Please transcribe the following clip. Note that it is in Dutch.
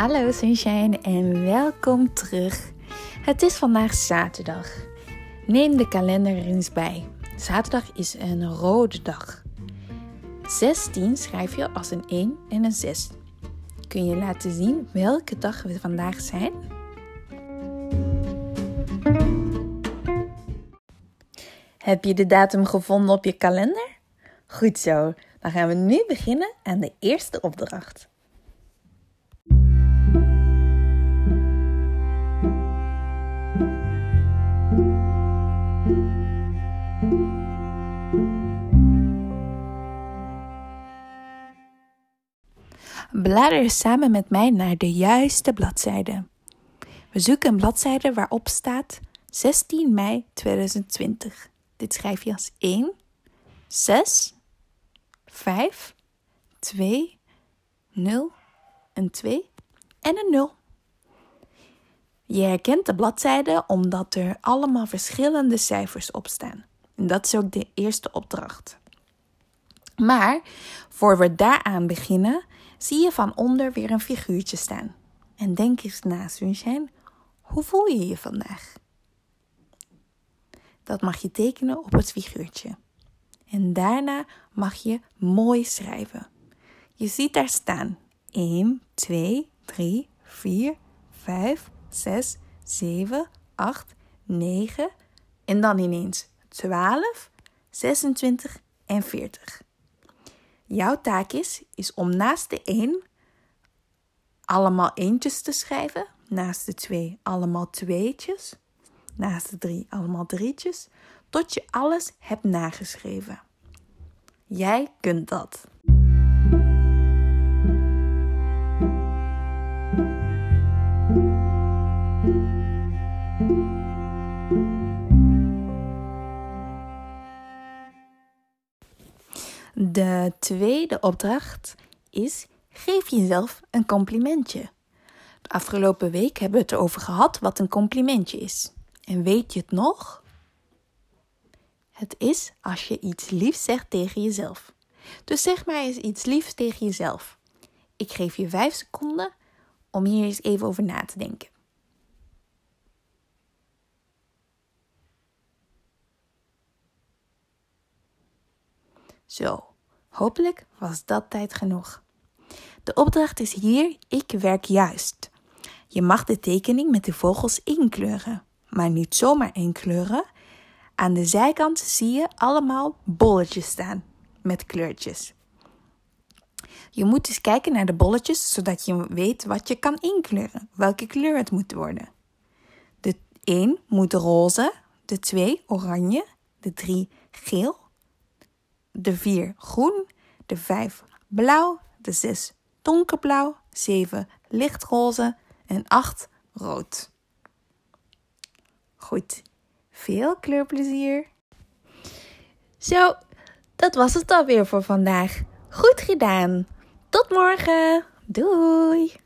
Hallo Sunshine en welkom terug. Het is vandaag zaterdag. Neem de kalender er eens bij. Zaterdag is een rode dag. 16 schrijf je als een 1 en een 6. Kun je laten zien welke dag we vandaag zijn? Heb je de datum gevonden op je kalender? Goed zo, dan gaan we nu beginnen aan de eerste opdracht. Blader samen met mij naar de juiste bladzijde. We zoeken een bladzijde waarop staat 16 mei 2020. Dit schrijf je als 1, 6, 5, 2, 0, een 2 en een 0. Je herkent de bladzijde omdat er allemaal verschillende cijfers op staan. En dat is ook de eerste opdracht. Maar voor we daaraan beginnen, zie je van onder weer een figuurtje staan. En denk eens na, Sunshine, hoe voel je je vandaag? Dat mag je tekenen op het figuurtje. En daarna mag je mooi schrijven. Je ziet daar staan 1, 2, 3, 4, 5, 6, 7, 8, 9 en dan ineens 12, 26 en 40. Jouw taak is, om naast de 1 allemaal eentjes te schrijven, naast de 2 allemaal tweetjes, naast de 3 allemaal drietjes, tot je alles hebt nageschreven. Jij kunt dat. De tweede opdracht is: geef jezelf een complimentje. De afgelopen week hebben we het erover gehad wat een complimentje is. En weet je het nog? Het is als je iets liefs zegt tegen jezelf. Dus zeg maar eens iets liefs tegen jezelf. Ik geef je vijf seconden om hier eens even over na te denken. Zo, hopelijk was dat tijd genoeg. De opdracht is hier: ik werk juist. Je mag de tekening met de vogels inkleuren, maar niet zomaar inkleuren. Aan de zijkant zie je allemaal bolletjes staan met kleurtjes. Je moet eens kijken naar de bolletjes zodat je weet wat je kan inkleuren, welke kleur het moet worden. De 1 moet roze, de 2 oranje, de 3 geel, de 4 groen, de 5 blauw, de 6 donkerblauw, 7 lichtroze en 8 rood. Goed, veel kleurplezier. Zo, dat was het alweer voor vandaag. Goed gedaan. Tot morgen. Doei.